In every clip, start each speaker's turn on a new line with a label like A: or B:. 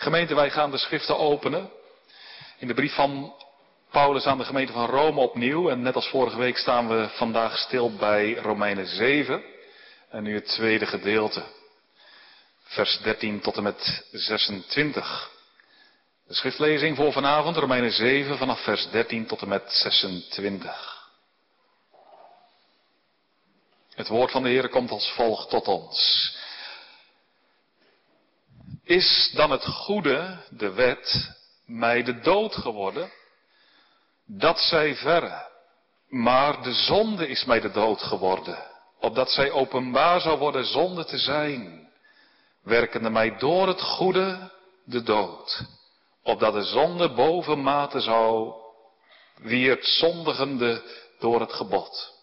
A: Gemeente, wij gaan de schriften openen. In de brief van Paulus aan de gemeente van Rome opnieuw. En net als vorige week staan we vandaag stil bij Romeinen 7. En nu het tweede gedeelte. Vers 13 tot en met 26. De schriftlezing voor vanavond, Romeinen 7, vanaf vers 13 tot en met 26. Het woord van de Heer komt als volgt tot ons. Is dan het goede, de wet, mij de dood geworden? Dat zij verre. Maar de zonde is mij de dood geworden, opdat zij openbaar zou worden zonde te zijn, werkende mij door het goede de dood, opdat de zonde bovenmate zou wierd zondigende door het gebod.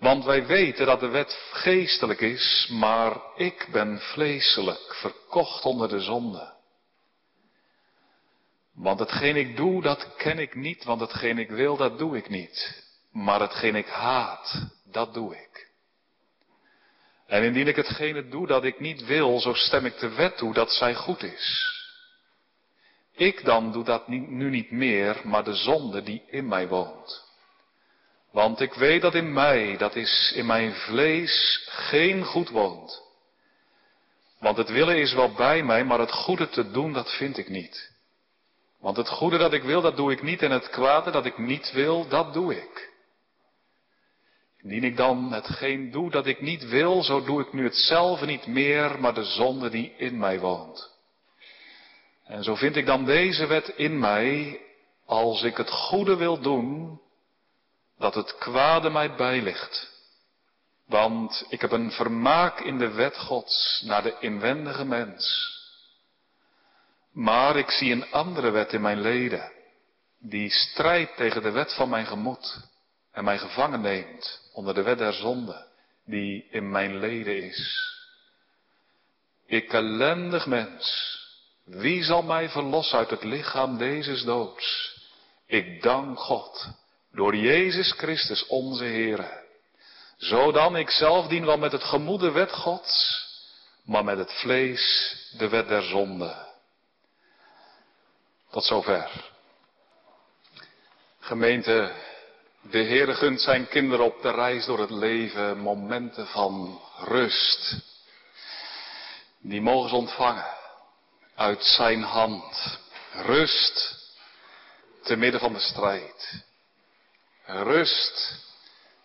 A: Want wij weten dat de wet geestelijk is, maar ik ben vleeselijk, verkocht onder de zonde. Want hetgeen ik doe, dat ken ik niet, want hetgeen ik wil, dat doe ik niet. Maar hetgeen ik haat, dat doe ik. En indien ik hetgene doe dat ik niet wil, zo stem ik de wet toe dat zij goed is. Ik dan doe dat nu niet meer, maar de zonde die in mij woont. Want ik weet dat in mij, dat is in mijn vlees, geen goed woont. Want het willen is wel bij mij, maar het goede te doen, dat vind ik niet. Want het goede dat ik wil, dat doe ik niet, en het kwade dat ik niet wil, dat doe ik. Indien ik dan hetgeen doe dat ik niet wil, zo doe ik nu hetzelfde niet meer, maar de zonde die in mij woont. En zo vind ik dan deze wet in mij, als ik het goede wil doen, dat het kwade mij bijligt. Want ik heb een vermaak in de wet Gods naar de inwendige mens. Maar ik zie een andere wet in mijn leden, die strijdt tegen de wet van mijn gemoed en mij gevangen neemt onder de wet der zonde, die in mijn leden is. Ik ellendig mens, wie zal mij verlossen uit het lichaam deze doods? Ik dank God door Jezus Christus onze Heere. Zodan ik zelf dien wel met het gemoede wet Gods, maar met het vlees de wet der zonde. Tot zover. Gemeente, de Heere gunt zijn kinderen op de reis door het leven momenten van rust. Die mogen ze ontvangen uit zijn hand. Rust te midden van de strijd. Rust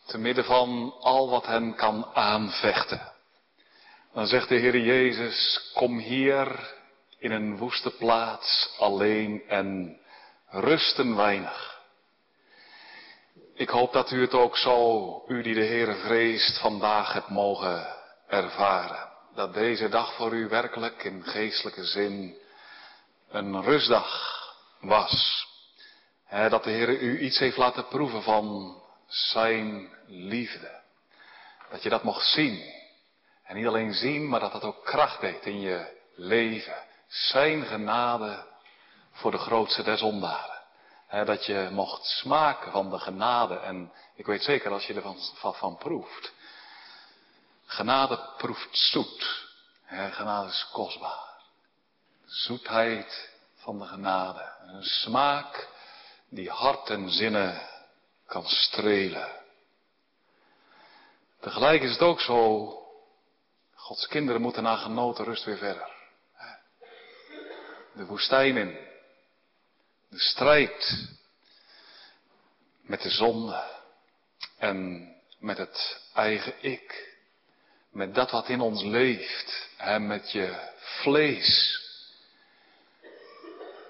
A: te midden van al wat hen kan aanvechten. Dan zegt de Heer Jezus, kom hier in een woeste plaats alleen en rusten weinig. Ik hoop dat u het ook zo, u die de Heer vreest, vandaag hebt mogen ervaren. Dat deze dag voor u werkelijk in geestelijke zin een rustdag was dat de Heer u iets heeft laten proeven van zijn liefde. Dat je dat mocht zien. En niet alleen zien, maar dat dat ook kracht deed in je leven. Zijn genade voor de grootste der zondaren. dat je mocht smaken van de genade. En ik weet zeker als je ervan van, van proeft. Genade proeft zoet. genade is kostbaar. Zoetheid van de genade. Een smaak die hart en zinnen kan strelen. Tegelijk is het ook zo, Gods kinderen moeten naar genoten rust weer verder. De woestijn in, de strijd met de zonde en met het eigen ik, met dat wat in ons leeft en met je vlees.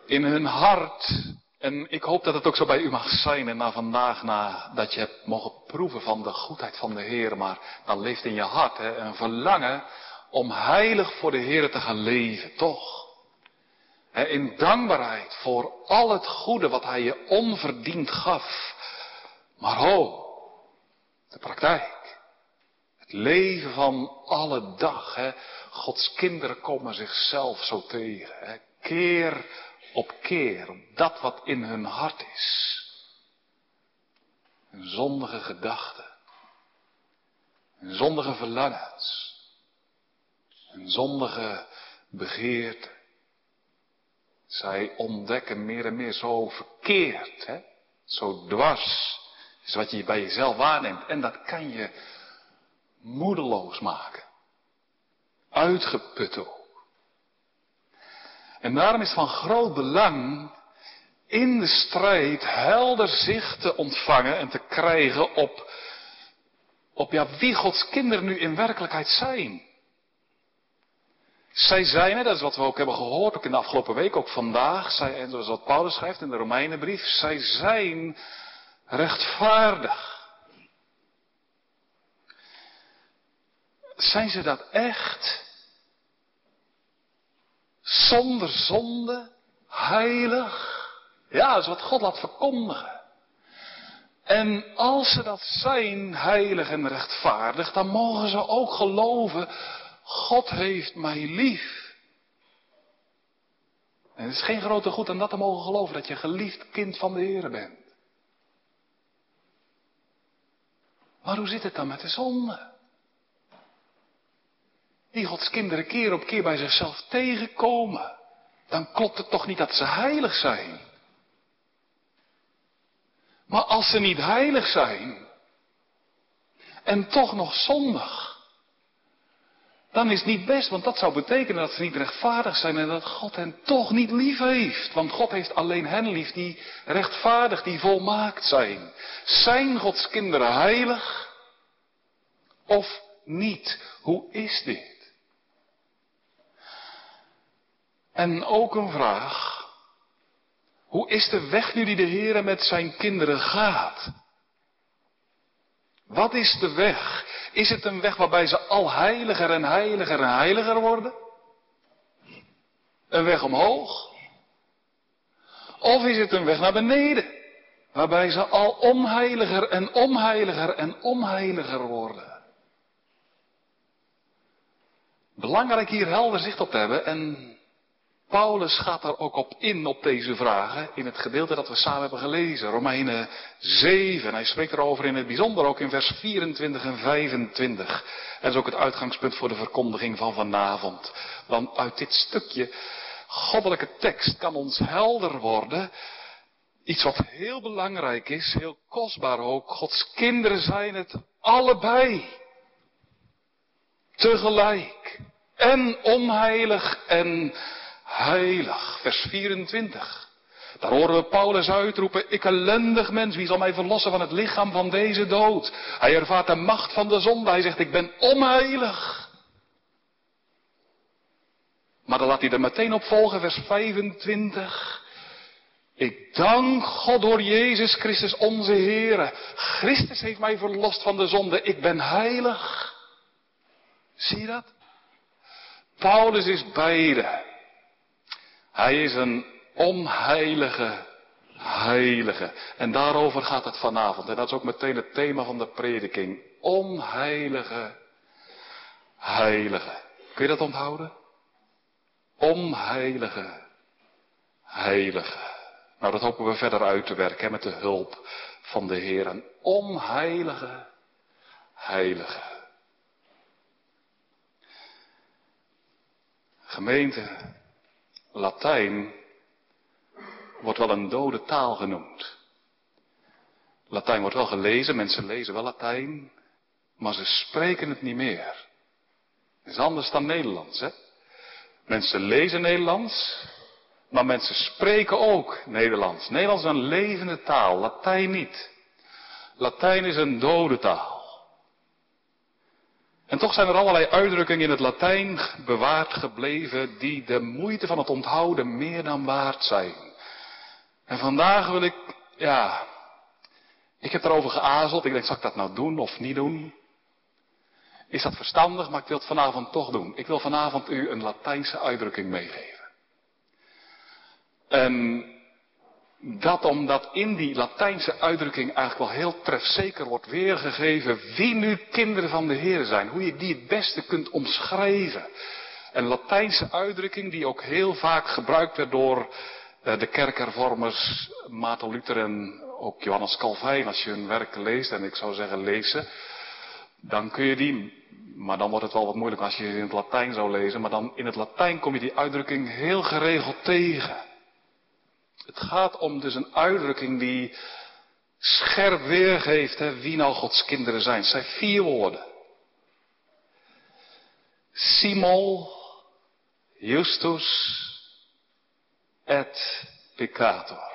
A: In hun hart en ik hoop dat het ook zo bij u mag zijn en na vandaag, na dat je hebt mogen proeven van de goedheid van de Heer, maar dan leeft in je hart hè, een verlangen om heilig voor de Heer te gaan leven, toch? in dankbaarheid voor al het goede wat Hij je onverdiend gaf. Maar ho, de praktijk. Het leven van alle dag. Hè. Gods kinderen komen zichzelf zo tegen. Hè. Keer op keer op dat wat in hun hart is. Een zondige gedachte. Een zondige verlangens. Een zondige begeerte. Zij ontdekken meer en meer zo verkeerd, hè? zo dwars, is wat je bij jezelf waarneemt. En dat kan je moedeloos maken. Uitgeput. En daarom is van groot belang in de strijd helder zicht te ontvangen en te krijgen op, op ja, wie Gods kinderen nu in werkelijkheid zijn. Zij zijn, dat is wat we ook hebben gehoord, ook in de afgelopen week, ook vandaag, zij, en zoals wat Paulus schrijft in de Romeinenbrief, zij zijn rechtvaardig. Zijn ze dat echt? Zonder zonde, heilig? Ja, dat is wat God laat verkondigen. En als ze dat zijn, heilig en rechtvaardig, dan mogen ze ook geloven, God heeft mij lief. En het is geen grote goed om dat te mogen geloven, dat je geliefd kind van de Heer bent. Maar hoe zit het dan met de zonde? Die Gods kinderen keer op keer bij zichzelf tegenkomen. Dan klopt het toch niet dat ze heilig zijn. Maar als ze niet heilig zijn en toch nog zondig, dan is het niet best, want dat zou betekenen dat ze niet rechtvaardig zijn en dat God hen toch niet lief heeft. Want God heeft alleen hen lief die rechtvaardig, die volmaakt zijn. Zijn Gods kinderen heilig of niet? Hoe is dit? En ook een vraag. Hoe is de weg nu die de Heer met zijn kinderen gaat? Wat is de weg? Is het een weg waarbij ze al heiliger en heiliger en heiliger worden? Een weg omhoog? Of is het een weg naar beneden? Waarbij ze al onheiliger en onheiliger en onheiliger worden? Belangrijk hier helder zicht op te hebben en Paulus gaat daar ook op in, op deze vragen, in het gedeelte dat we samen hebben gelezen, Romeinen 7. Hij spreekt erover in het bijzonder ook in vers 24 en 25. En dat is ook het uitgangspunt voor de verkondiging van vanavond. Want uit dit stukje goddelijke tekst kan ons helder worden, iets wat heel belangrijk is, heel kostbaar ook, Gods kinderen zijn het allebei. Tegelijk. En onheilig en heilig. Vers 24. Daar horen we Paulus uitroepen, ik ellendig mens, wie zal mij verlossen van het lichaam van deze dood? Hij ervaart de macht van de zonde, hij zegt, ik ben onheilig. Maar dan laat hij er meteen op volgen, vers 25. Ik dank God door Jezus Christus onze Heer. Christus heeft mij verlost van de zonde, ik ben heilig. Zie je dat? Paulus is beide. Hij is een onheilige heilige. En daarover gaat het vanavond. En dat is ook meteen het thema van de prediking. Onheilige heilige. Kun je dat onthouden? Onheilige heilige. Nou, dat hopen we verder uit te werken met de hulp van de Heer. Een onheilige heilige. Gemeente, Latijn wordt wel een dode taal genoemd. Latijn wordt wel gelezen, mensen lezen wel Latijn, maar ze spreken het niet meer. Het is anders dan Nederlands, hè? Mensen lezen Nederlands, maar mensen spreken ook Nederlands. Nederlands is een levende taal, Latijn niet. Latijn is een dode taal. En toch zijn er allerlei uitdrukkingen in het Latijn bewaard gebleven die de moeite van het onthouden meer dan waard zijn. En vandaag wil ik, ja, ik heb erover geazeld. Ik denk, zal ik dat nou doen of niet doen? Is dat verstandig? Maar ik wil het vanavond toch doen. Ik wil vanavond u een Latijnse uitdrukking meegeven. En dat omdat in die Latijnse uitdrukking eigenlijk wel heel trefzeker wordt weergegeven wie nu kinderen van de Heer zijn. Hoe je die het beste kunt omschrijven. Een Latijnse uitdrukking die ook heel vaak gebruikt werd door eh, de kerkhervormers Maarten Luther en ook Johannes Calvijn. Als je hun werk leest, en ik zou zeggen lezen, dan kun je die, maar dan wordt het wel wat moeilijk als je in het Latijn zou lezen, maar dan in het Latijn kom je die uitdrukking heel geregeld tegen.
B: Het gaat om dus een uitdrukking die scherp weergeeft hè, wie nou Gods kinderen zijn. Het zijn vier woorden. Simul, Justus, et peccator.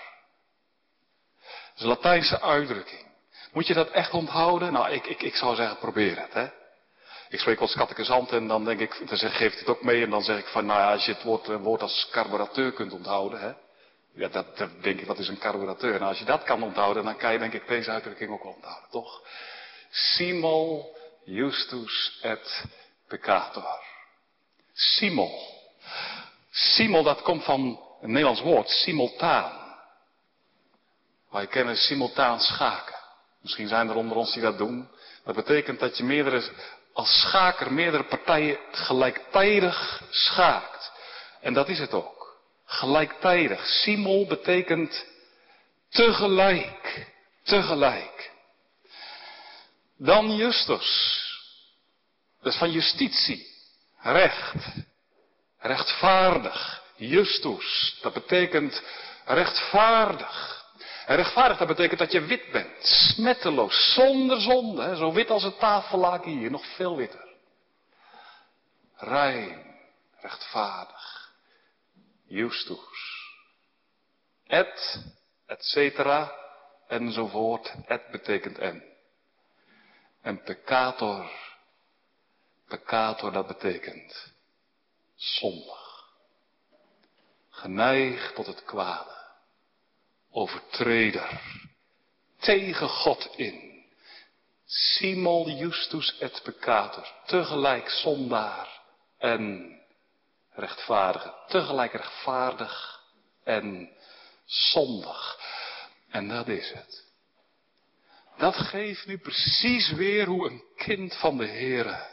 B: Dat is een Latijnse uitdrukking. Moet je dat echt onthouden? Nou, ik, ik, ik zou zeggen, probeer het. Hè? Ik spreek als catechisant en dan denk ik, dan zeg, geef het ook mee en dan zeg ik van, nou ja, als je het woord, woord als carburateur kunt onthouden, hè, ja, dat, dat denk ik, wat is een carburateur? Nou, als je dat kan onthouden, dan kan je denk ik deze uitdrukking ook onthouden, toch? Simul justus et peccator. Simul. Simul, dat komt van een Nederlands woord, simultaan. Wij kennen simultaan schaken. Misschien zijn er onder ons die dat doen. Dat betekent dat je meerdere, als schaker meerdere partijen gelijktijdig schaakt. En dat is het ook. Gelijktijdig. Simul betekent tegelijk. Tegelijk. Dan justus. Dat is van justitie. Recht. Rechtvaardig. Justus. Dat betekent rechtvaardig. En rechtvaardig, dat betekent dat je wit bent. Smetteloos, zonder zonde. Zo wit als het tafellaken hier, nog veel witter. Rein, rechtvaardig. Justus. Et, et cetera, enzovoort. Et betekent en. En peccator, peccator dat betekent zondig. Geneigd tot het kwade overtreder, tegen God in. Simul justus et peccator, tegelijk zondaar en rechtvaardige, tegelijk rechtvaardig en zondig. En dat is het. Dat geeft nu precies weer hoe een kind van de Heere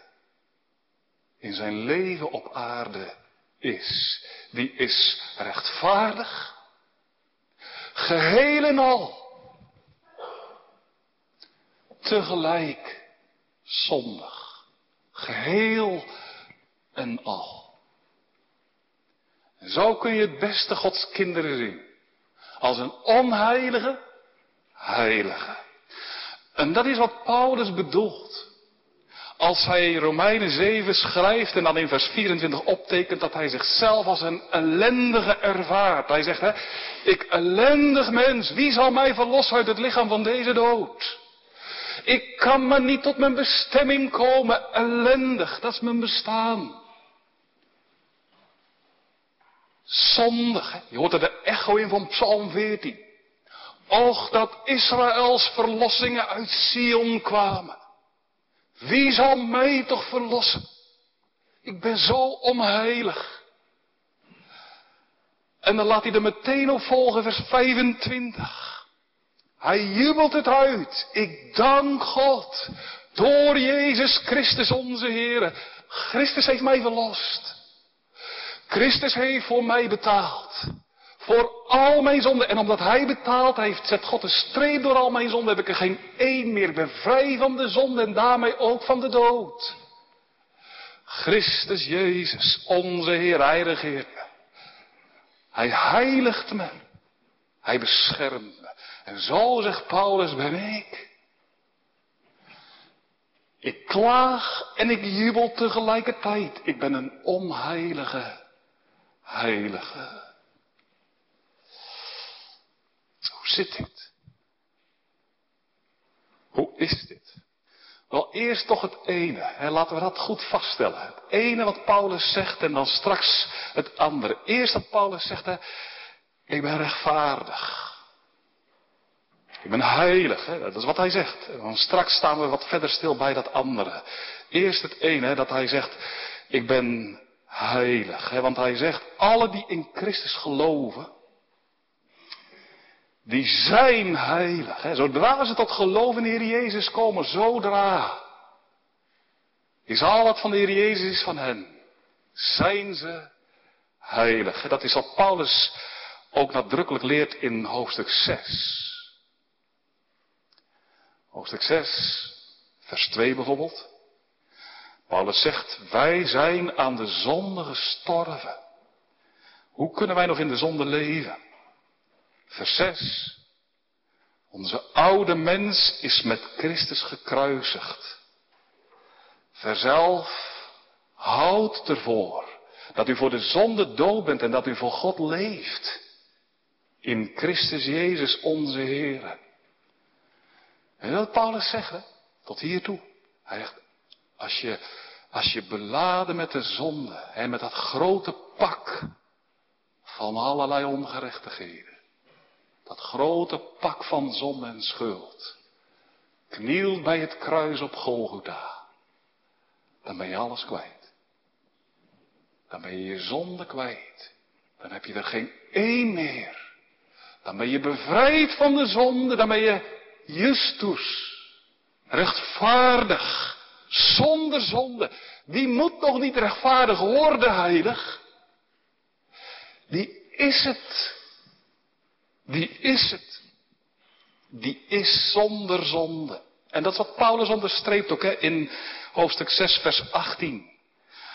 B: in zijn leven op aarde is. Die is rechtvaardig Geheel en al. Tegelijk zondig. Geheel en al. Zo kun je het beste Gods kinderen zien. Als een onheilige, heilige. En dat is wat Paulus bedoelt. Als hij Romeinen 7 schrijft en dan in vers 24 optekent dat hij zichzelf als een ellendige ervaart. Hij zegt, hè, ik ellendig mens, wie zal mij verlossen uit het lichaam van deze dood? Ik kan maar niet tot mijn bestemming komen, ellendig, dat is mijn bestaan. Zondig, hè? je hoort er de echo in van Psalm 14. Och, dat Israëls verlossingen uit Sion kwamen. Wie zal mij toch verlossen? Ik ben zo onheilig. En dan laat hij er meteen op volgen, vers 25. Hij jubelt het uit. Ik dank God. Door Jezus Christus onze Heer. Christus heeft mij verlost. Christus heeft voor mij betaald. Voor al mijn zonden. En omdat hij betaald heeft, zet God een streep door al mijn zonden. Heb ik er geen één meer. Ik ben vrij van de zonde en daarmee ook van de dood. Christus Jezus, onze Heer, Hij regeert me. Hij heiligt me. Hij beschermt me. En zo, zegt Paulus, ben ik. Ik klaag en ik jubel tegelijkertijd. Ik ben een onheilige, heilige. Hoe zit dit? Hoe is dit? Wel, eerst toch het ene. Hè, laten we dat goed vaststellen. Het ene wat Paulus zegt en dan straks het andere. Eerst dat Paulus zegt, hè, ik ben rechtvaardig. Ik ben heilig. Hè, dat is wat hij zegt. En dan straks staan we wat verder stil bij dat andere. Eerst het ene, dat hij zegt, ik ben heilig. Hè, want hij zegt, alle die in Christus geloven, die zijn heilig. Hè. Zodra ze tot geloof in de Heer Jezus komen, zodra is al wat van de Heer Jezus is van hen. Zijn ze heilig. Dat is wat Paulus ook nadrukkelijk leert in hoofdstuk 6. Hoofdstuk 6, vers 2 bijvoorbeeld. Paulus zegt, wij zijn aan de zonde gestorven. Hoe kunnen wij nog in de zonde leven? Vers 6. Onze oude mens is met Christus gekruisigd. Vers 11. Houd ervoor dat u voor de zonde dood bent en dat u voor God leeft. In Christus Jezus onze Heer. En dat Paulus zegt, tot hiertoe. Hij zegt, als je, als je beladen met de zonde, hè, met dat grote pak van allerlei ongerechtigheden. Dat grote pak van zonde en schuld. Knielt bij het kruis op Golgotha. Dan ben je alles kwijt. Dan ben je je zonde kwijt. Dan heb je er geen één meer. Dan ben je bevrijd van de zonde. Dan ben je justus. Rechtvaardig. Zonder zonde. Die moet nog niet rechtvaardig worden, heilig. Die is het. Die is het. Die is zonder zonde. En dat is wat Paulus onderstreept ook hè, in hoofdstuk 6, vers 18.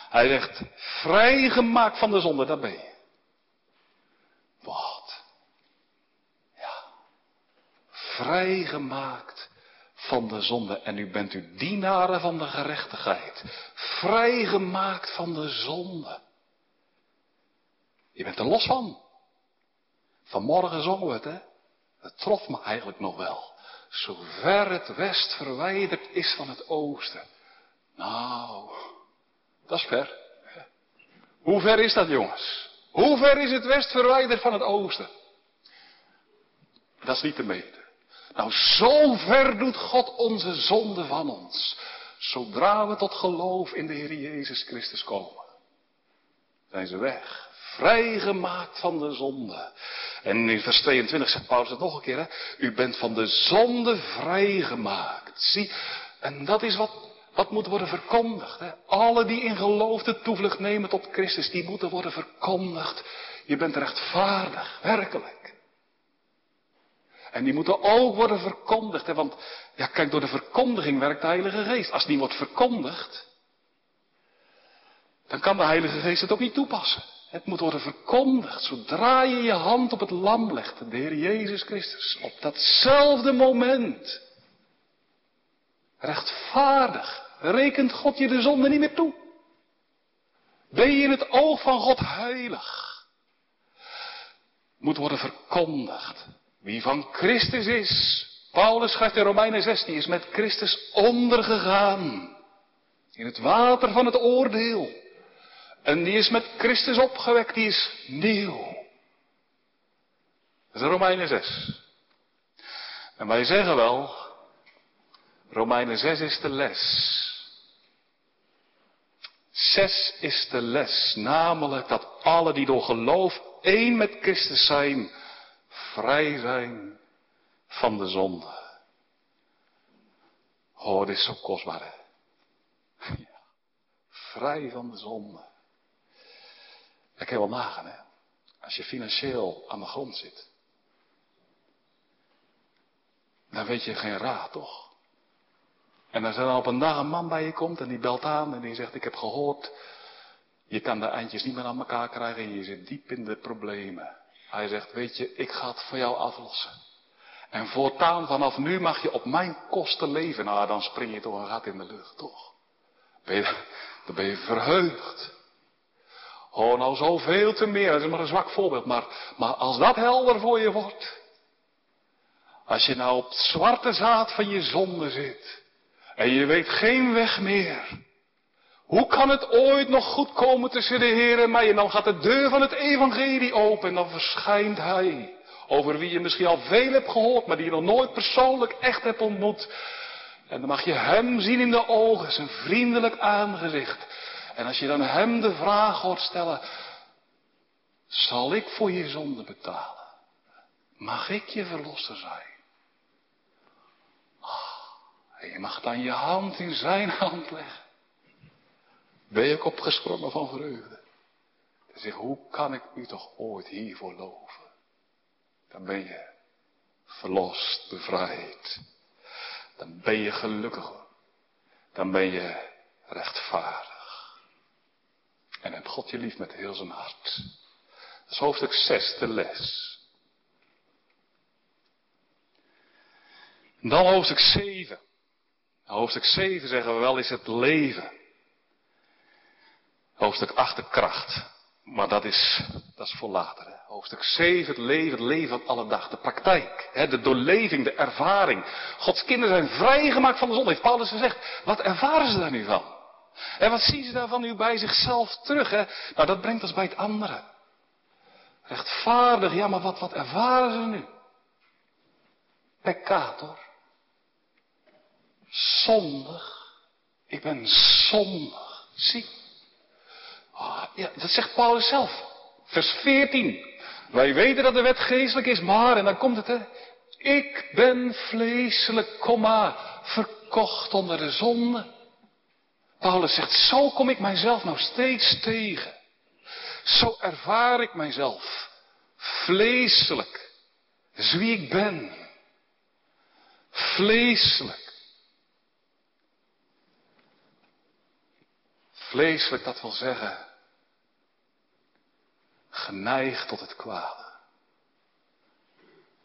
B: Hij zegt, vrijgemaakt van de zonde, dat ben je. Wat? Ja. Vrijgemaakt van de zonde. En nu bent u dienaren van de gerechtigheid. Vrijgemaakt van de zonde. Je bent er los van. Vanmorgen zongen we het, hè? Het trof me eigenlijk nog wel. Zover het west verwijderd is van het oosten. Nou, dat is ver. Hoe ver is dat, jongens? Hoe ver is het west verwijderd van het oosten? Dat is niet te meten. Nou, zo ver doet God onze zonde van ons. Zodra we tot geloof in de Heer Jezus Christus komen, zijn ze weg. Vrijgemaakt van de zonde. En in vers 22 zegt Paulus het nog een keer. Hè? U bent van de zonde vrijgemaakt. Zie, en dat is wat, wat moet worden verkondigd. Hè? Alle die in geloof de toevlucht nemen tot Christus, die moeten worden verkondigd. Je bent rechtvaardig, werkelijk. En die moeten ook worden verkondigd. Want, ja, kijk, door de verkondiging werkt de Heilige Geest. Als die wordt verkondigd, dan kan de Heilige Geest het ook niet toepassen. Het moet worden verkondigd. Zodra je je hand op het lam legt, de Heer Jezus Christus, op datzelfde moment. Rechtvaardig rekent God je de zonde niet meer toe. Ben je in het oog van God heilig? Moet worden verkondigd. Wie van Christus is. Paulus schrijft in Romeinen 16, is met Christus ondergegaan. In het water van het oordeel. En die is met Christus opgewekt, die is nieuw. Dat is Romeinen 6. En wij zeggen wel, Romeinen 6 is de les. 6 is de les, namelijk dat alle die door geloof één met Christus zijn, vrij zijn van de zonde. Oh, dit is zo kostbaar. Vrij van de zonde. Dat kan wel nagaan, hè. Als je financieel aan de grond zit. Dan weet je geen raad, toch? En als er dan op een dag een man bij je komt en die belt aan en die zegt, ik heb gehoord, je kan de eindjes niet meer aan elkaar krijgen en je zit diep in de problemen. Hij zegt, weet je, ik ga het voor jou aflossen. En voortaan vanaf nu mag je op mijn kosten leven. Nou, dan spring je toch een gat in de lucht, toch? Ben je, dan ben je verheugd. Oh, nou zoveel te meer. Dat is maar een zwak voorbeeld. Maar, maar als dat helder voor je wordt. Als je nou op het zwarte zaad van je zonde zit. En je weet geen weg meer. Hoe kan het ooit nog goed komen tussen de Heer en mij? En dan gaat de deur van het evangelie open en dan verschijnt Hij. Over wie je misschien al veel hebt gehoord, maar die je nog nooit persoonlijk echt hebt ontmoet. En dan mag je Hem zien in de ogen, zijn vriendelijk aangezicht. En als je dan Hem de vraag hoort stellen, zal ik voor je zonde betalen? Mag ik je verlosser zijn? En je mag dan je hand in zijn hand leggen. Ben ook opgesprongen van vreugde? En zeg, hoe kan ik u toch ooit hiervoor loven? Dan ben je verlost, bevrijd. Dan ben je gelukkig. Dan ben je rechtvaardig. En heb God je lief met heel zijn hart. Dat is hoofdstuk 6, de les. Dan hoofdstuk 7. Hoofdstuk 7 zeggen we wel is het leven. Hoofdstuk 8 de kracht. Maar dat is, dat is voor later. Hoofdstuk 7 het leven, het leven van alle dag. De praktijk, hè, de doorleving, de ervaring. Gods kinderen zijn vrijgemaakt van de zon, heeft Paulus gezegd. Wat ervaren ze daar nu van? En wat zien ze daarvan nu bij zichzelf terug? Hè? Nou, dat brengt ons bij het andere. Rechtvaardig, ja, maar wat, wat ervaren ze nu? Peccator. Zondig. Ik ben zondig. Zie. Oh, ja, dat zegt Paulus zelf. Vers 14. Wij weten dat de wet geestelijk is, maar, en dan komt het hè. Ik ben vleeselijk, komma, verkocht onder de zonde. Paulus zegt, zo kom ik mijzelf nou steeds tegen. Zo ervaar ik mijzelf. Vleeselijk. is wie ik ben. Vleeselijk. Vleeselijk, dat wil zeggen, geneigd tot het kwade.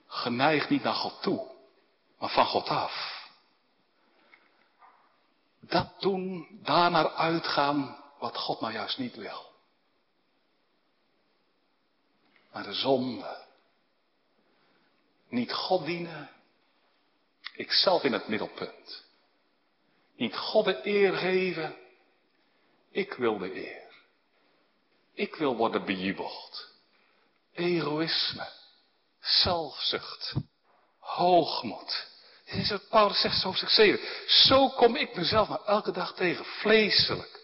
B: Geneigd niet naar God toe, maar van God af. Dat doen, daarnaar uitgaan wat God nou juist niet wil. Maar de zonde. Niet God dienen, ikzelf in het middelpunt. Niet God de eer geven, ik wil de eer. Ik wil worden bejubeld. Egoïsme, zelfzucht, hoogmoed. Dit is wat Paulus zegt, hoofdstuk 7. Zo kom ik mezelf maar elke dag tegen, vleeselijk.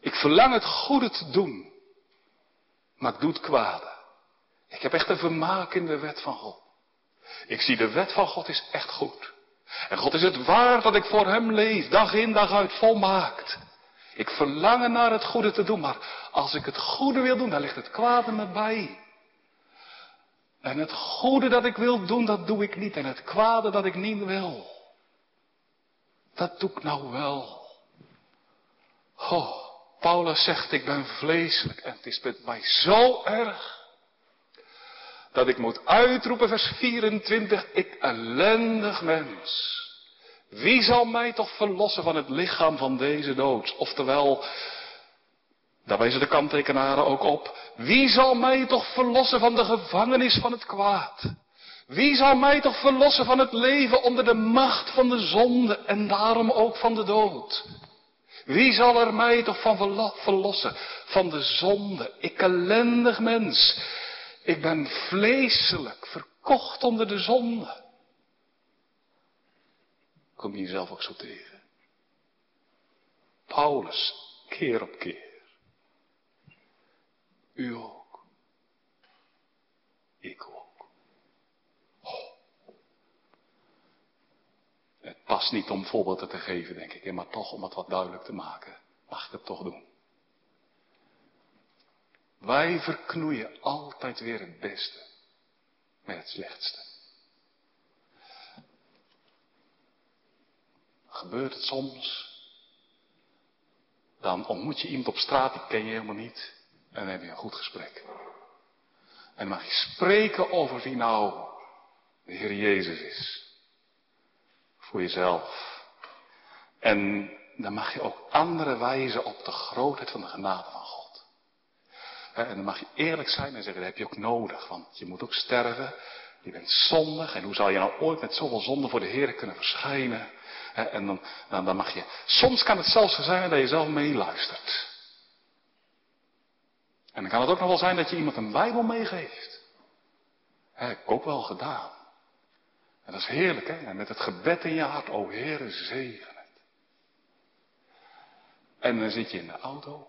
B: Ik verlang het goede te doen, maar ik doe het kwade. Ik heb echt een vermaak in de wet van God. Ik zie de wet van God is echt goed. En God is het waard dat ik voor Hem leef, dag in, dag uit, volmaakt. Ik verlang naar het goede te doen, maar als ik het goede wil doen, dan ligt het kwade me bij. En het goede dat ik wil doen, dat doe ik niet. En het kwade dat ik niet wil, dat doe ik nou wel. Oh, Paulus zegt, ik ben vleeselijk. En het is met mij zo erg. Dat ik moet uitroepen, vers 24, ik ellendig mens. Wie zal mij toch verlossen van het lichaam van deze dood? Oftewel, daar wijzen de kanttekenaren ook op. Wie zal mij toch verlossen van de gevangenis van het kwaad? Wie zal mij toch verlossen van het leven onder de macht van de zonde en daarom ook van de dood? Wie zal er mij toch van verlossen van de zonde? Ik ellendig mens. Ik ben vleeselijk, verkocht onder de zonde. Kom je jezelf ook zo tegen? Paulus, keer op keer. U ook. Ik ook. Oh. Het past niet om voorbeelden te geven, denk ik, maar toch om het wat duidelijk te maken, mag ik het toch doen. Wij verknoeien altijd weer het beste met het slechtste. Gebeurt het soms? Dan ontmoet je iemand op straat, die ken je helemaal niet. En dan heb je een goed gesprek. En dan mag je spreken over wie nou de Heer Jezus is. Voor jezelf. En dan mag je ook anderen wijzen op de grootheid van de genade van God. En dan mag je eerlijk zijn en zeggen, dat heb je ook nodig. Want je moet ook sterven. Je bent zondig. En hoe zal je nou ooit met zoveel zonde voor de Heer kunnen verschijnen? En dan, dan, dan mag je. Soms kan het zelfs zo zijn dat je zelf meeluistert. En dan kan het ook nog wel zijn dat je iemand een Bijbel meegeeft. Heb ik ook wel gedaan. En dat is heerlijk, hè? En met het gebed in je hart, o Heere, zegen het. En dan zit je in de auto.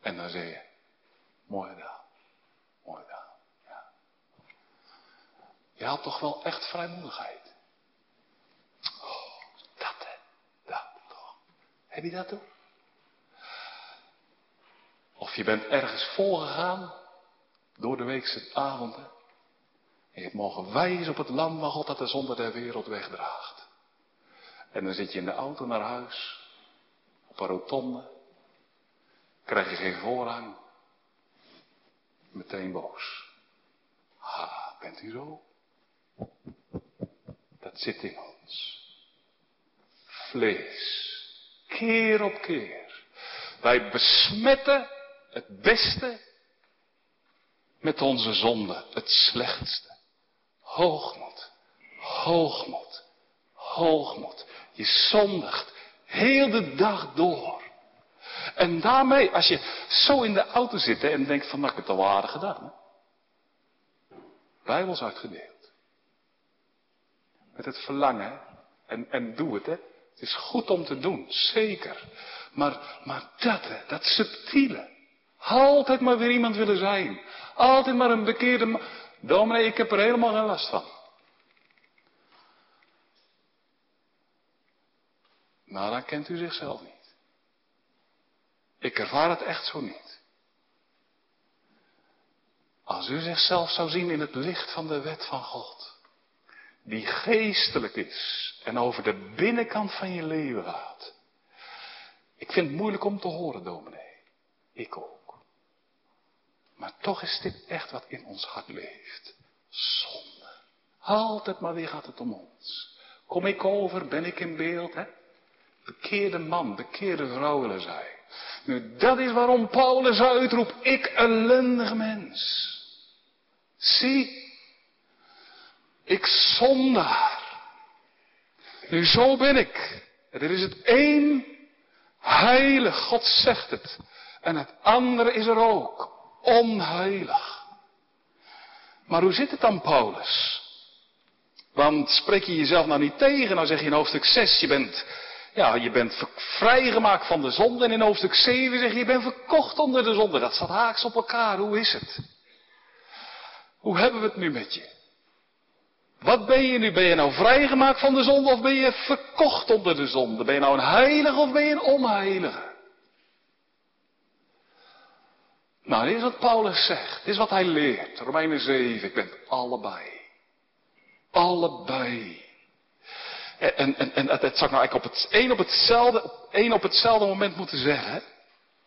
B: En dan zeg je, mooi gedaan. Mooi gedaan. Ja. Je had toch wel echt vrijmoedigheid. Oh, dat hè. Dat toch. Heb je dat toch? Of je bent ergens volgegaan door de weekse avonden. En je hebt mogen wijzen op het lam waar God dat de zonde der wereld wegdraagt. En dan zit je in de auto naar huis. Op een rotonde. Krijg je geen voorrang. Meteen boos. Ha, bent u zo? Dat zit in ons. Vlees. Keer op keer. Wij besmetten het beste met onze zonde. Het slechtste. Hoogmoed. Hoogmoed. Hoogmoed. Je zondigt heel de dag door. En daarmee, als je zo in de auto zit en denkt van, nou ik heb het al aardig gedaan. Bijbels uitgedeeld. Met het verlangen. En, en doe het, hè. Het is goed om te doen, zeker. Maar, maar dat, hè, dat subtiele. Altijd maar weer iemand willen zijn. Altijd maar een bekeerde Dominee, ik heb er helemaal geen last van. Nou, dan kent u zichzelf niet. Ik ervaar het echt zo niet. Als u zichzelf zou zien in het licht van de wet van God, die geestelijk is en over de binnenkant van je leven gaat. Ik vind het moeilijk om te horen, dominee. Ik ook. Maar toch is dit echt wat in ons hart leeft. Zonde. Altijd maar weer gaat het om ons. Kom ik over, ben ik in beeld, hè? Bekeerde man, bekeerde vrouw willen zijn. Nu, dat is waarom Paulus uitroept, ik ellendige mens. Zie, ik zondaar. Nu, zo ben ik. Er is het één heilig, God zegt het. En het andere is er ook, onheilig. Maar hoe zit het dan, Paulus? Want spreek je jezelf nou niet tegen, nou zeg je in hoofdstuk 6, je bent ja, je bent vrijgemaakt van de zonde. En in hoofdstuk 7 zeg je, je bent verkocht onder de zonde. Dat staat haaks op elkaar. Hoe is het? Hoe hebben we het nu met je? Wat ben je nu? Ben je nou vrijgemaakt van de zonde of ben je verkocht onder de zonde? Ben je nou een heilige of ben je een onheilige? Nou, dit is wat Paulus zegt. Dit is wat hij leert. Romeinen 7. Ik ben allebei. Allebei. En, en, en dat zou ik nou eigenlijk op het, één op hetzelfde, één op hetzelfde moment moeten zeggen.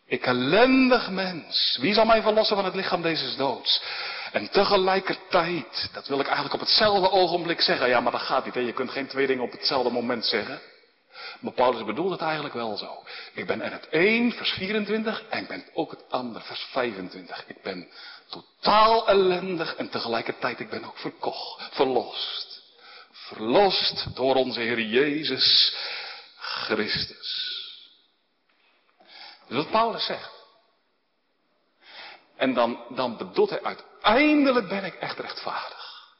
B: Ik ellendig mens. Wie zal mij verlossen van het lichaam deze doods? En tegelijkertijd, dat wil ik eigenlijk op hetzelfde ogenblik zeggen. Ja, maar dat gaat niet. Je kunt geen twee dingen op hetzelfde moment zeggen. Maar Paulus bedoelt het eigenlijk wel zo. Ik ben er het een, vers 24, en ik ben ook het ander, vers 25. Ik ben totaal ellendig en tegelijkertijd ik ben ook verkocht, verlost verlost door onze Heer Jezus Christus. Is wat Paulus zegt. En dan, dan bedoelt hij, uiteindelijk ben ik echt rechtvaardig.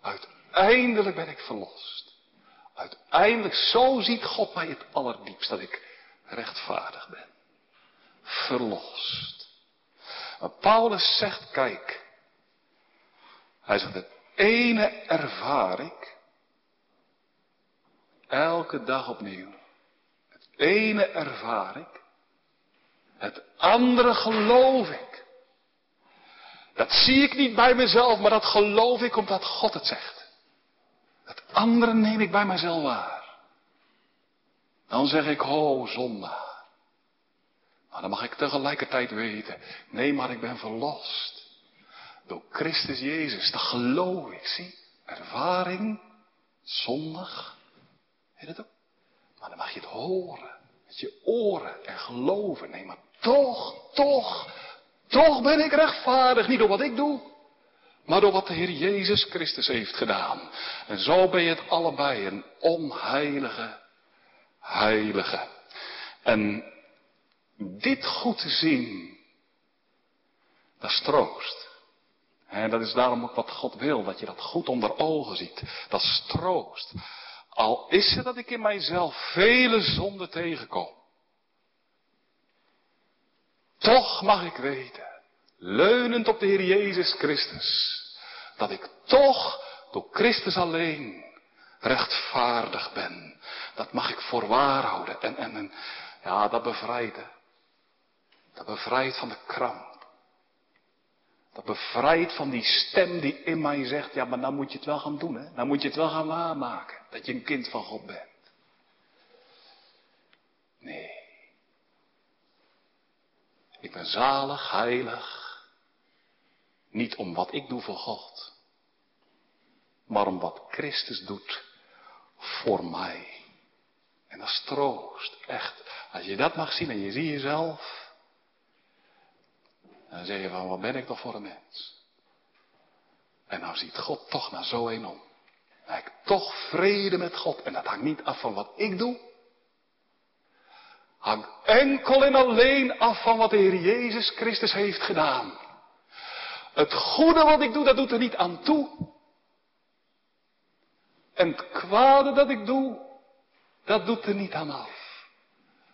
B: Uiteindelijk ben ik verlost. Uiteindelijk, zo ziet God mij het allerdiepst, dat ik rechtvaardig ben. Verlost. Maar Paulus zegt, kijk. Hij zegt, het ene ervaar ik. Elke dag opnieuw. Het ene ervaar ik. Het andere geloof ik. Dat zie ik niet bij mezelf, maar dat geloof ik omdat God het zegt. Het andere neem ik bij mezelf waar. Dan zeg ik, ho, zondaar. Maar dan mag ik tegelijkertijd weten, nee, maar ik ben verlost. Door Christus Jezus, dat geloof ik, zie. Ervaring, zondig, Weet dat ook? Maar dan mag je het horen. Met je oren en geloven. Nee, maar toch, toch, toch ben ik rechtvaardig. Niet door wat ik doe. Maar door wat de Heer Jezus Christus heeft gedaan. En zo ben je het allebei. Een onheilige, heilige. En dit goed te zien. Dat is troost. En dat is daarom ook wat God wil, dat je dat goed onder ogen ziet. Dat is troost. Al is het dat ik in mijzelf vele zonden tegenkom. Toch mag ik weten, leunend op de Heer Jezus Christus, dat ik toch door Christus alleen rechtvaardig ben. Dat mag ik voorwaar houden. En, en, en ja, dat bevrijdt. Dat bevrijdt van de kramp. Dat bevrijdt van die stem die in mij zegt, ja maar dan moet je het wel gaan doen hè. Dan moet je het wel gaan waarmaken. Dat je een kind van God bent. Nee. Ik ben zalig, heilig. Niet om wat ik doe voor God. maar om wat Christus doet voor mij. En dat is troost, echt. Als je dat mag zien en je ziet jezelf, dan zeg je van, wat ben ik toch voor een mens? En dan ziet God toch naar zo een om. Dan ik toch vrede met God. En dat hangt niet af van wat ik doe. Hangt enkel en alleen af van wat de Heer Jezus Christus heeft gedaan. Het goede wat ik doe, dat doet er niet aan toe. En het kwade dat ik doe, dat doet er niet aan af.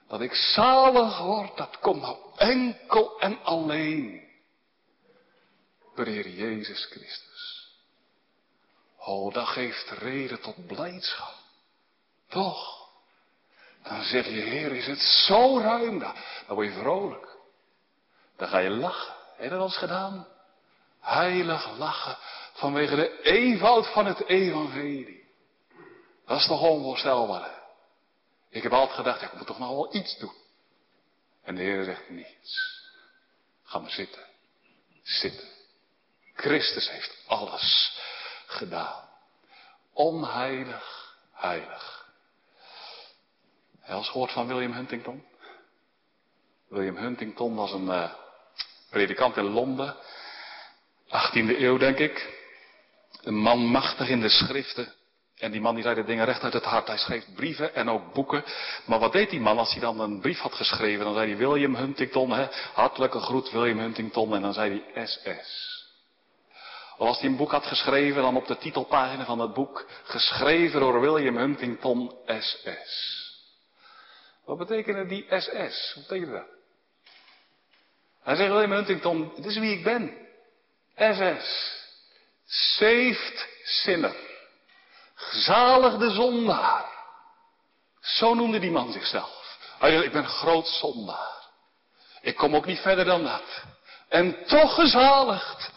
B: Dat ik zalig word, dat komt nou enkel en alleen door de Heer Jezus Christus. Oh, dat geeft reden tot blijdschap. Toch? Dan zeg je, Heer, is het zo ruim? Dan, word je vrolijk. Dan ga je lachen. Heb je dat al eens gedaan? Heilig lachen vanwege de eenvoud van het evangelie. Dat is toch onvoorstelbaar. Ik heb altijd gedacht, ik moet toch nog wel iets doen. En de Heer zegt niets. Ga maar zitten. Zitten. Christus heeft alles gedaan. Onheilig, heilig. Hij als gehoord van William Huntington? William Huntington was een uh, predikant in Londen. 18e eeuw, denk ik. Een man machtig in de schriften. En die man die zei de dingen recht uit het hart. Hij schreef brieven en ook boeken. Maar wat deed die man als hij dan een brief had geschreven? Dan zei hij William Huntington, hè? hartelijke groet William Huntington. En dan zei hij SS. Of als hij een boek had geschreven, dan op de titelpagina van het boek, geschreven door William Huntington SS. Wat betekenen die SS? Wat betekent dat? Hij zegt William Huntington, dit is wie ik ben. SS. Saved sinner. Gezaligde zondaar. Zo noemde die man zichzelf. Hij ik ben groot zondaar. Ik kom ook niet verder dan dat. En toch gezaligd.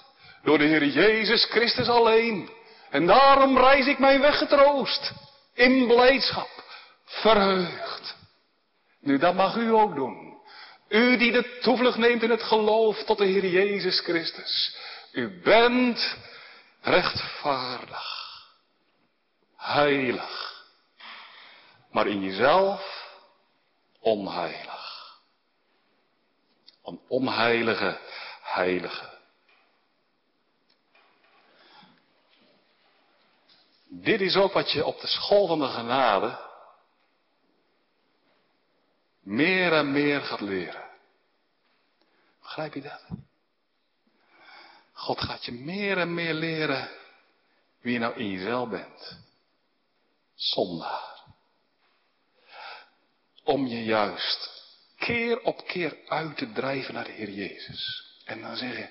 B: Door de Heer Jezus Christus alleen. En daarom reis ik mijn weg getroost. In blijdschap. Verheugd. Nu, dat mag u ook doen. U die de toevlucht neemt in het geloof tot de Heer Jezus Christus. U bent rechtvaardig. Heilig. Maar in jezelf onheilig. Een onheilige heilige. Dit is ook wat je op de school van de genade meer en meer gaat leren. Begrijp je dat? God gaat je meer en meer leren wie je nou in jezelf bent. Zondaar. Om je juist keer op keer uit te drijven naar de Heer Jezus. En dan zeg je,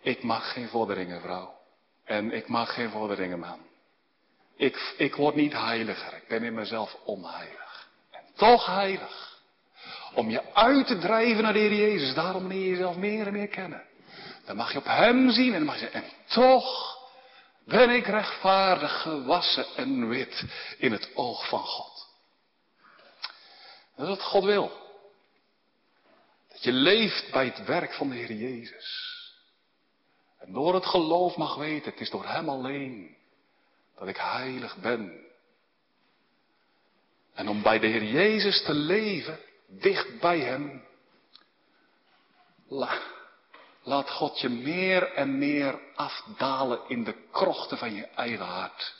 B: ik mag geen vorderingen vrouw. En ik mag geen vorderingen man. Ik, ik word niet heiliger. Ik ben in mezelf onheilig. Toch heilig. Om je uit te drijven naar de Heer Jezus. Daarom leer je jezelf meer en meer kennen. Dan mag je op Hem zien en dan mag je zeggen, en toch ben ik rechtvaardig, gewassen en wit in het oog van God. Dat is wat God wil. Dat je leeft bij het werk van de Heer Jezus. En door het geloof mag weten, het is door Hem alleen dat ik heilig ben. En om bij de Heer Jezus te leven, dicht bij Hem, laat God je meer en meer afdalen in de krochten van je eigen hart.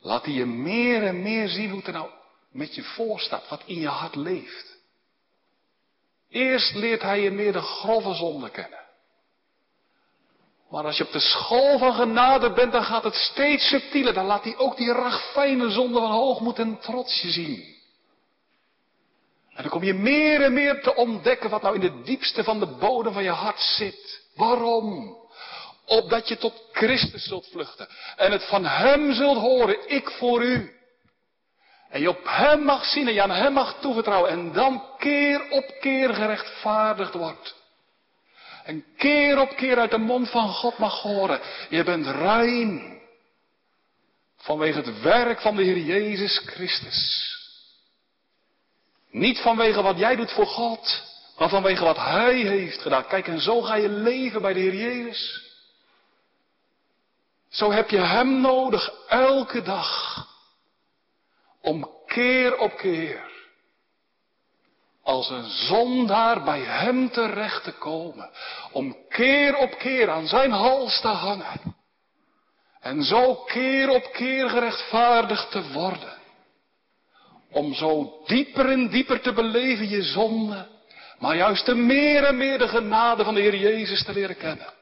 B: Laat hij je meer en meer zien hoe het er nou met je voorstaat, wat in je hart leeft. Eerst leert hij je meer de grove zonde kennen. Maar als je op de school van genade bent, dan gaat het steeds subtieler. Dan laat hij ook die ragfijne zonde van hoogmoed en trots je zien. En dan kom je meer en meer te ontdekken wat nou in de diepste van de bodem van je hart zit. Waarom? Opdat je tot Christus zult vluchten. En het van Hem zult horen, ik voor u. En je op Hem mag zien en je aan Hem mag toevertrouwen. En dan keer op keer gerechtvaardigd wordt. En keer op keer uit de mond van God mag horen. Je bent rein. Vanwege het werk van de Heer Jezus Christus. Niet vanwege wat jij doet voor God, maar vanwege wat Hij heeft gedaan. Kijk, en zo ga je leven bij de Heer Jezus. Zo heb je Hem nodig elke dag. Om keer op keer als een zondaar bij Hem terecht te komen. Om keer op keer aan Zijn hals te hangen. En zo keer op keer gerechtvaardigd te worden. Om zo dieper en dieper te beleven je zonde. Maar juist te meer en meer de genade van de Heer Jezus te leren kennen.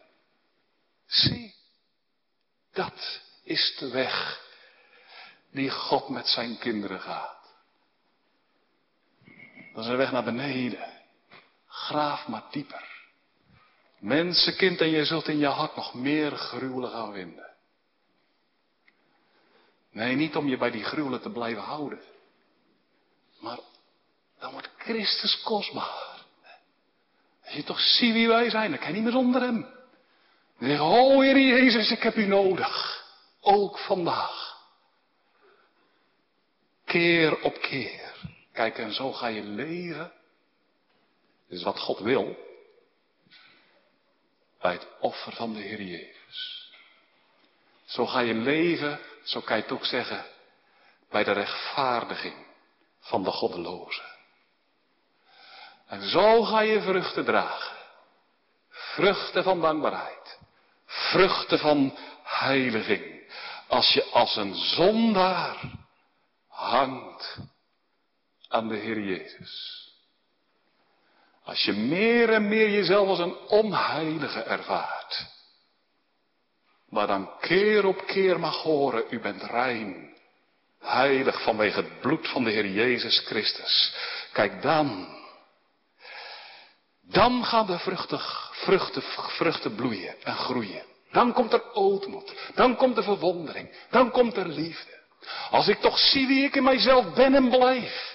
B: Zie, dat is de weg die God met zijn kinderen gaat. Dat is een weg naar beneden. Graaf maar dieper. Mensenkind en je zult in je hart nog meer gruwelen gaan vinden. Nee, niet om je bij die gruwelen te blijven houden. Maar dan wordt Christus kostbaar. Als je toch ziet wie wij zijn, dan kan je niet meer zonder hem. Dan zeg je, oh Heer Jezus, ik heb u nodig. Ook vandaag. Keer op keer. Kijk, en zo ga je leven. Dit is wat God wil. Bij het offer van de Heer Jezus. Zo ga je leven, zo kan je het ook zeggen, bij de rechtvaardiging van de goddeloze. En zo ga je vruchten dragen. Vruchten van dankbaarheid. Vruchten van heiliging. Als je als een zondaar hangt aan de Heer Jezus. Als je meer en meer jezelf als een onheilige ervaart. Maar dan keer op keer mag horen, u bent rein. Heilig vanwege het bloed van de Heer Jezus Christus. Kijk dan. Dan gaan de vruchten, vruchten, vruchten bloeien en groeien. Dan komt er ootmoed. Dan komt er verwondering. Dan komt er liefde. Als ik toch zie wie ik in mijzelf ben en blijf.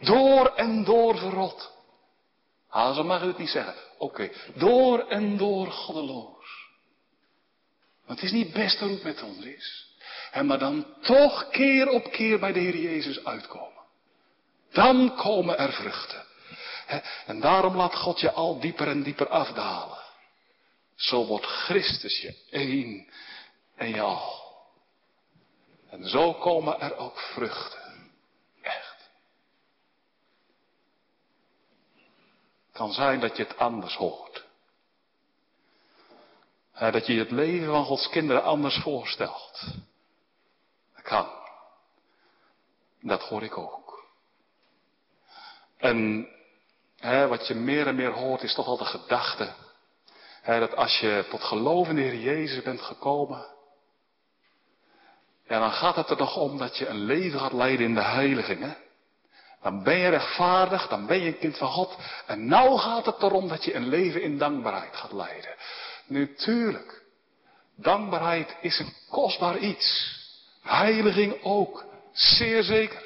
B: Door en door verrot. Ah, zo mag u het niet zeggen. Oké, door en door goddeloos. Want het is niet best hoe het met ons is. En maar dan toch keer op keer bij de Heer Jezus uitkomen. Dan komen er vruchten. En daarom laat God je al dieper en dieper afdalen. Zo wordt Christus je één en al. En zo komen er ook vruchten. Echt. Het kan zijn dat je het anders hoort. Dat je het leven van Gods kinderen anders voorstelt. Dat kan. Dat hoor ik ook. En hè, wat je meer en meer hoort is toch al de gedachte. Hè, dat als je tot geloof in de Heer Jezus bent gekomen. Dan gaat het er nog om dat je een leven gaat leiden in de heiliging. Dan ben je rechtvaardig, dan ben je een kind van God. En nou gaat het erom dat je een leven in dankbaarheid gaat leiden. Natuurlijk. Dankbaarheid is een kostbaar iets. Heiliging ook. Zeer zeker.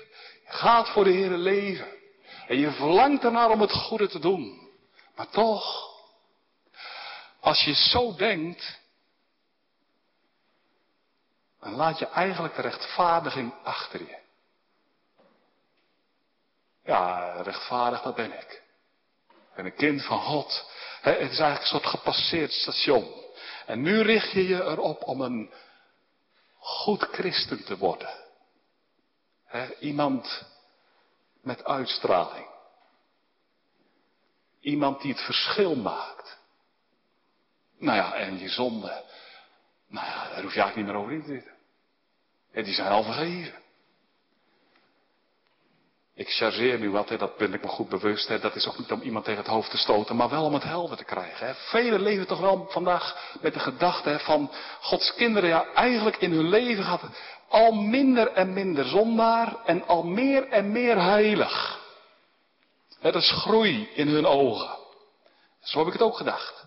B: Je gaat voor de Heer leven. En je verlangt ernaar om het goede te doen. Maar toch, als je zo denkt, dan laat je eigenlijk de rechtvaardiging achter je. Ja, rechtvaardig, dat ben ik. Ik ben een kind van God. het is eigenlijk een soort gepasseerd station. En nu richt je je erop om een goed christen te worden. iemand met uitstraling. Iemand die het verschil maakt. Nou ja, en je zonde. Nou ja, daar hoef je eigenlijk niet meer over in te zitten. die zijn al vergeven. Ik chargeer nu wat, hè, dat ben ik me goed bewust. Hè. Dat is ook niet om iemand tegen het hoofd te stoten, maar wel om het helder te krijgen. Hè. Leven toch wel vandaag met de gedachte hè, van Gods kinderen. Ja, eigenlijk in hun leven gaat het al minder en minder zondaar en al meer en meer heilig. Hè, dat is groei in hun ogen. Zo heb ik het ook gedacht.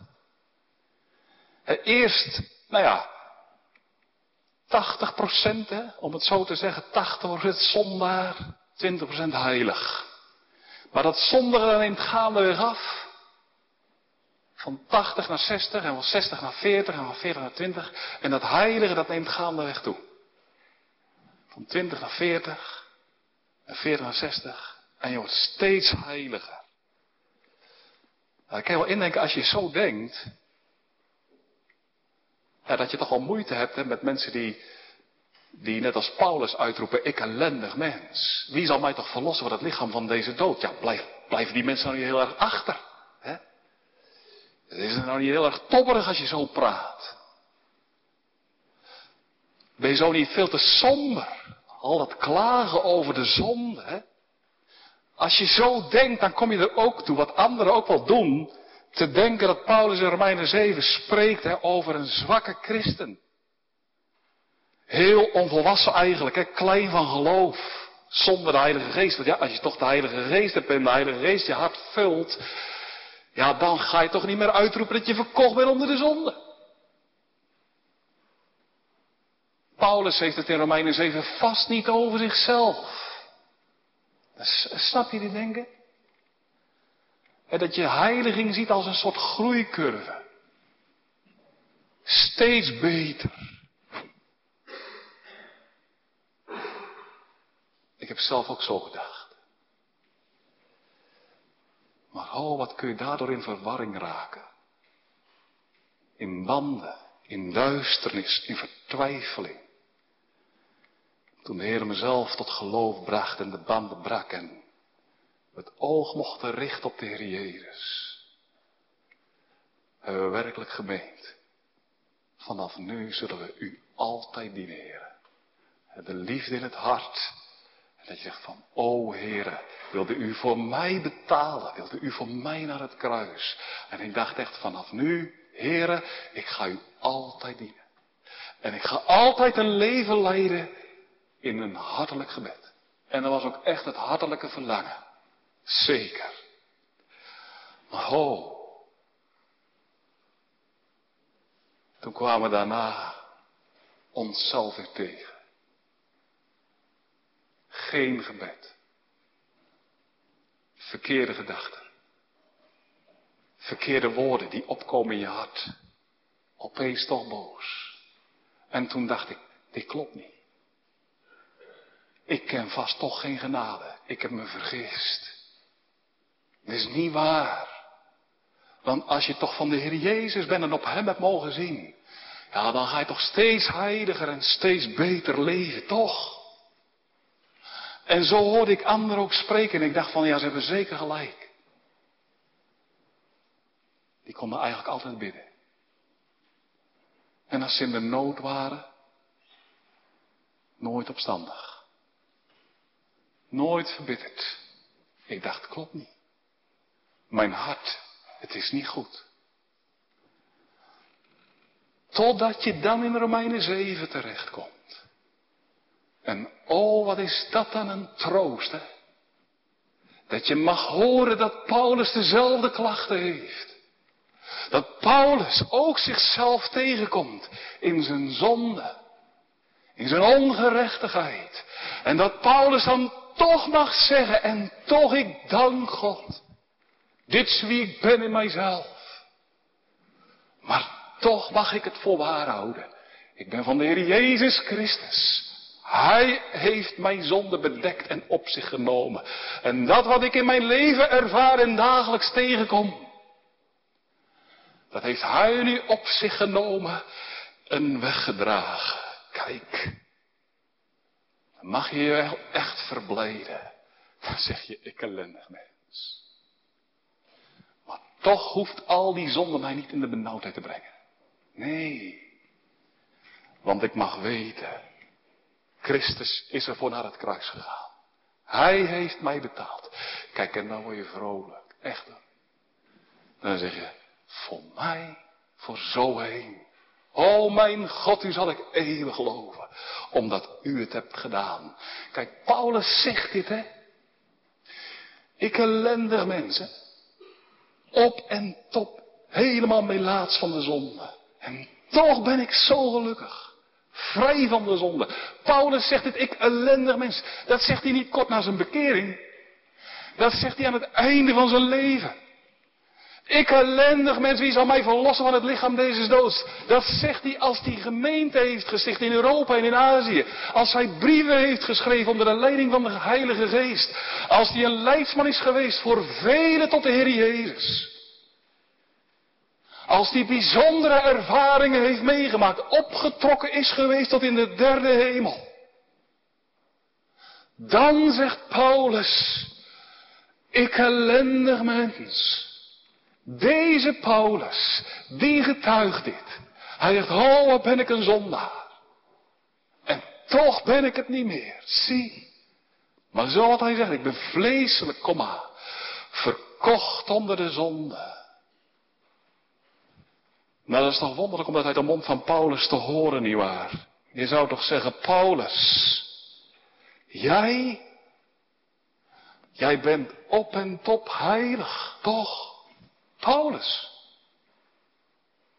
B: Eerst, nou ja, 80 procent, om het zo te zeggen, 80 procent zondaar, 20% heilig. Maar dat zondige neemt gaandeweg af. Van 80 naar 60 en van 60 naar 40 en van 40 naar 20. En dat heilige dat neemt gaandeweg toe. Van 20 naar 40 en 40 naar 60. En je wordt steeds heiliger. Nou, ik kan je wel indenken, als je zo denkt. Ja, dat je toch wel moeite hebt hè, met mensen die, die net als Paulus uitroepen, ik ellendig mens. Wie zal mij toch verlossen van het lichaam van deze dood? Ja, blijf, blijven die mensen nou niet heel erg achter. Hè? Het is nou niet heel erg topperig als je zo praat. Ben je zo niet veel te somber? Al dat klagen over de zonde. Hè? Als je zo denkt, dan kom je er ook toe, wat anderen ook wel doen, te denken dat Paulus in Romeinen 7 spreekt hè, over een zwakke christen. Heel onvolwassen eigenlijk, hè, klein van geloof, zonder de Heilige Geest. Want ja, als je toch de Heilige Geest hebt en de Heilige Geest je hart vult, ja, dan ga je toch niet meer uitroepen dat je verkocht bent onder de zonde. Paulus heeft het in Romeinen 7 vast niet over zichzelf. Snap je die denken? En dat je heiliging ziet als een soort groeicurve. Steeds beter. Ik heb zelf ook zo gedacht. Maar oh, wat kun je daardoor in verwarring raken. In banden, in duisternis, in vertwijfeling. Toen de Heer mezelf tot geloof bracht en de banden brak en het oog mochten richten op de Heer Jezus. Hebben we werkelijk gemeend. Vanaf nu zullen we u altijd dienen, Heer. De liefde in het hart. Dat je zegt van, o Heer, wilde u voor mij betalen? Wilde u voor mij naar het kruis? En ik dacht echt vanaf nu, Heer, ik ga u altijd dienen. En ik ga altijd een leven leiden in een hartelijk gebed. En dat was ook echt het hartelijke verlangen. Zeker. Maar ho. Toen kwamen daarna onszelf weer tegen. Geen gebed. Verkeerde gedachten. Verkeerde woorden die opkomen in je hart. Opeens toch boos. En toen dacht ik, dit klopt niet. Ik ken vast toch geen genade. Ik heb me vergist. Dat is niet waar. Want als je toch van de Heer Jezus bent en op Hem hebt mogen zien. Ja, dan ga je toch steeds heiliger en steeds beter leven, toch? En zo hoorde ik anderen ook spreken en ik dacht van ja, ze hebben zeker gelijk. Die konden eigenlijk altijd bidden. En als ze in de nood waren, nooit opstandig. Nooit verbitterd. Ik dacht, klopt niet. Mijn hart, het is niet goed. Totdat je dan in Romeinen 7 terechtkomt. En oh, wat is dat dan een troost, hè? Dat je mag horen dat Paulus dezelfde klachten heeft. Dat Paulus ook zichzelf tegenkomt in zijn zonde. In zijn ongerechtigheid. En dat Paulus dan toch mag zeggen en toch ik dank God. Dit is wie ik ben in mijzelf. Maar toch mag ik het voor waar houden. Ik ben van de Heer Jezus Christus. Hij heeft mijn zonde bedekt en op zich genomen. En dat wat ik in mijn leven ervaar en dagelijks tegenkom. Dat heeft Hij nu op zich genomen en weggedragen. Kijk. Mag je je echt verblijden. Dan zeg je, ik ellendig mens. Maar toch hoeft al die zonde mij niet in de benauwdheid te brengen. Nee. Want ik mag weten, Christus is er voor naar het kruis gegaan. Hij heeft mij betaald. Kijk, en dan word je vrolijk. Echt. Dan zeg je, voor mij, voor zo heen. O mijn God, u zal ik eeuwig loven, omdat u het hebt gedaan. Kijk, Paulus zegt dit, hè. Ik ellendig mensen, op en top, helemaal melaats van de zonde. En toch ben ik zo gelukkig. Vrij van de zonde. Paulus zegt dit, ik ellendig mens. Dat zegt hij niet kort na zijn bekering. Dat zegt hij aan het einde van zijn leven. Ik ellendig mens, wie zal mij verlossen van het lichaam deze doods? Dat zegt hij als hij gemeente heeft gesticht in Europa en in Azië. Als hij brieven heeft geschreven onder de leiding van de Heilige Geest. Als hij een leidsman is geweest voor velen tot de Heer Jezus. Als die bijzondere ervaringen heeft meegemaakt, opgetrokken is geweest tot in de derde hemel. Dan zegt Paulus, ik ellendig mens. Deze Paulus, die getuigt dit. Hij zegt, oh wat ben ik een zondaar. En toch ben ik het niet meer. Zie. Maar zo wat hij zegt, ik ben vleeselijk, kom maar. Verkocht onder de zonde. Nou, dat is toch wonderlijk om dat uit de mond van Paulus te horen, nietwaar? Je zou toch zeggen, Paulus, jij, jij bent op en top heilig, toch? Paulus.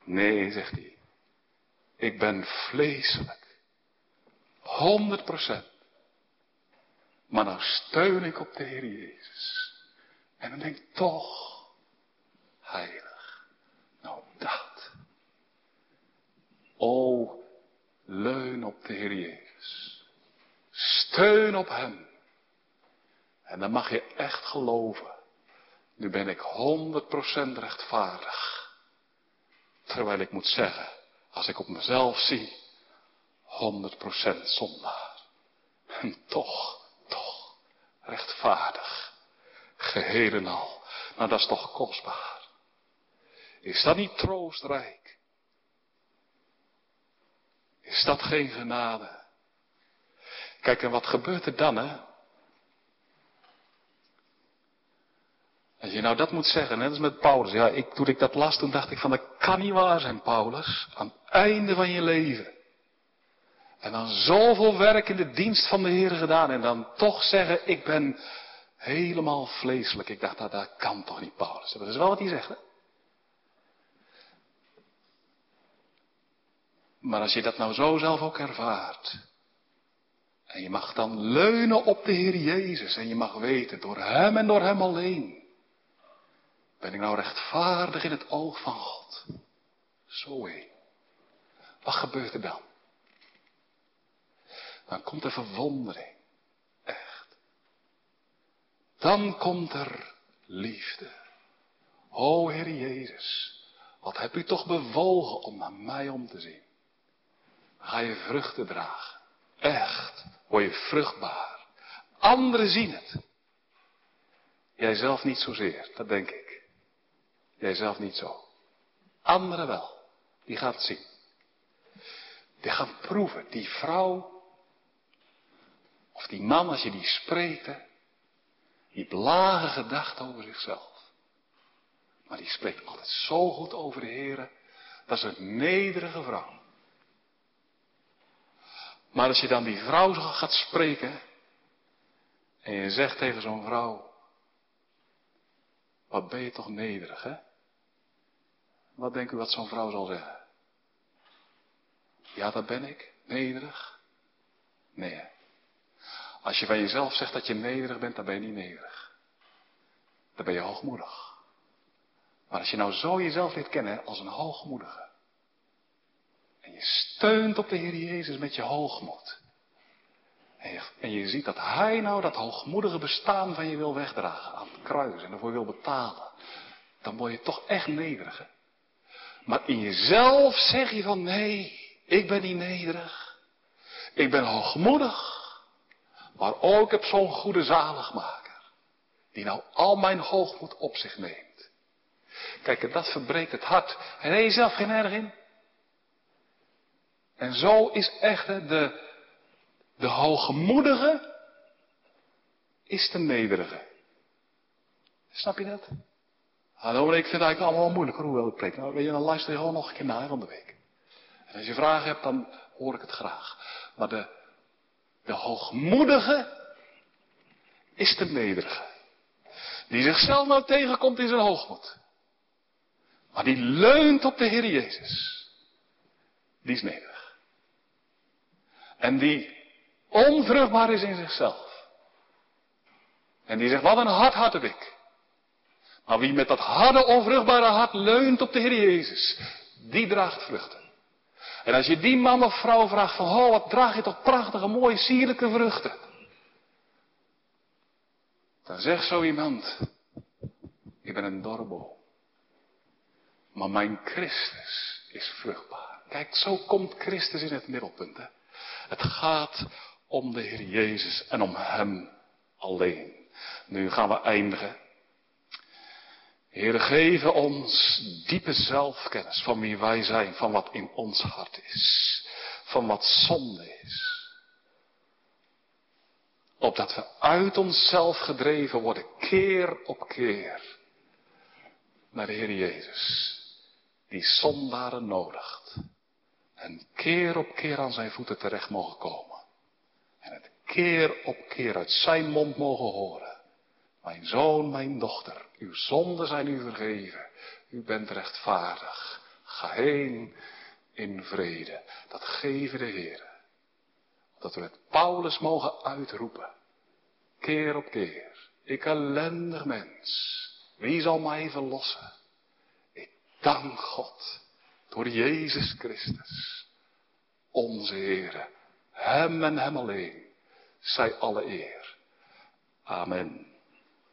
B: Nee, zegt hij. Ik ben vleeselijk. 100 procent. Maar nou steun ik op de Heer Jezus. En dan denk ik toch, heilig. Nou dat. O, leun op de Heer Jezus. Steun op Hem. En dan mag je echt geloven. Nu ben ik 100% rechtvaardig. Terwijl ik moet zeggen, als ik op mezelf zie, 100% zondaar. En toch, toch, rechtvaardig. Geheel en al. Nou, dat is toch kostbaar. Is dat niet troostrijk? Is dat geen genade? Kijk, en wat gebeurt er dan, hè? Als je nou dat moet zeggen, net als met Paulus. Ja, ik, toen ik dat las, toen dacht ik van, dat kan niet waar zijn, Paulus. Aan het einde van je leven. En dan zoveel werk in de dienst van de Heer gedaan. En dan toch zeggen, ik ben helemaal vleeselijk. Ik dacht, dat, dat kan toch niet, Paulus. Dat is wel wat hij zegt, hè? Maar als je dat nou zo zelf ook ervaart. En je mag dan leunen op de Heer Jezus. En je mag weten, door Hem en door Hem alleen. Ben ik nou rechtvaardig in het oog van God? Zo hé. Wat gebeurt er dan? Dan komt er verwondering. Echt. Dan komt er liefde. O Heer Jezus, wat heb u toch bewogen om naar mij om te zien. Ga je vruchten dragen. Echt, word je vruchtbaar. Anderen zien het. Jijzelf niet zozeer, dat denk ik. Jijzelf niet zo. Anderen wel. Die gaat het zien. Die gaan proeven. Die vrouw. Of die man, als je die spreekt. Die heeft lage gedachten over zichzelf. Maar die spreekt altijd zo goed over de Heer. Dat is een nederige vrouw. Maar als je dan die vrouw gaat spreken. En je zegt tegen zo'n vrouw. Wat ben je toch nederig, hè? Wat denkt u wat zo'n vrouw zal zeggen? Ja, dat ben ik. Nederig? Nee. Als je van jezelf zegt dat je nederig bent, dan ben je niet nederig. Dan ben je hoogmoedig. Maar als je nou zo jezelf leert kennen als een hoogmoedige. Je steunt op de Heer Jezus met je hoogmoed. En je, en je ziet dat Hij nou dat hoogmoedige bestaan van je wil wegdragen aan het kruis en ervoor wil betalen. Dan word je toch echt nederig. Maar in jezelf zeg je van nee, ik ben niet nederig. Ik ben hoogmoedig. Maar ook heb zo'n goede zaligmaker. Die nou al mijn hoogmoed op zich neemt. Kijk, dat verbreekt het hart. En je zelf geen erg in. En zo is echt de, de hoogmoedige is de nederige. Snap je dat? Hallo, ik vind het eigenlijk allemaal moeilijk hoe wil ik preek. Nou, weet je, dan luister je gewoon nog een keer naar van de week. En als je vragen hebt, dan hoor ik het graag. Maar de, de hoogmoedige is de nederige. Die zichzelf nou tegenkomt in zijn hoogmoed. Maar die leunt op de Heer Jezus. Die is nederig. En die onvruchtbaar is in zichzelf. En die zegt, wat een hart hart heb ik. Maar wie met dat harde, onvruchtbare hart leunt op de Heer Jezus, die draagt vruchten. En als je die man of vrouw vraagt van, wat draag je toch prachtige, mooie, sierlijke vruchten. Dan zegt zo iemand, ik ben een dorre Maar mijn Christus is vruchtbaar. Kijk, zo komt Christus in het middelpunt. Hè? Het gaat om de Heer Jezus en om Hem alleen. Nu gaan we eindigen. Heer, geven ons diepe zelfkennis van wie wij zijn, van wat in ons hart is, van wat zonde is. Opdat we uit onszelf gedreven worden, keer op keer, naar de Heer Jezus, die zondaren nodigt. En keer op keer aan zijn voeten terecht mogen komen. En het keer op keer uit zijn mond mogen horen. Mijn zoon, mijn dochter, uw zonden zijn u vergeven. U bent rechtvaardig. Ga heen in vrede. Dat geven de Heer. Dat we het Paulus mogen uitroepen. Keer op keer. Ik ellendig mens. Wie zal mij verlossen? Ik dank God. Door Jezus Christus. Onze Heere. Hem en Hem alleen. Zij alle eer. Amen.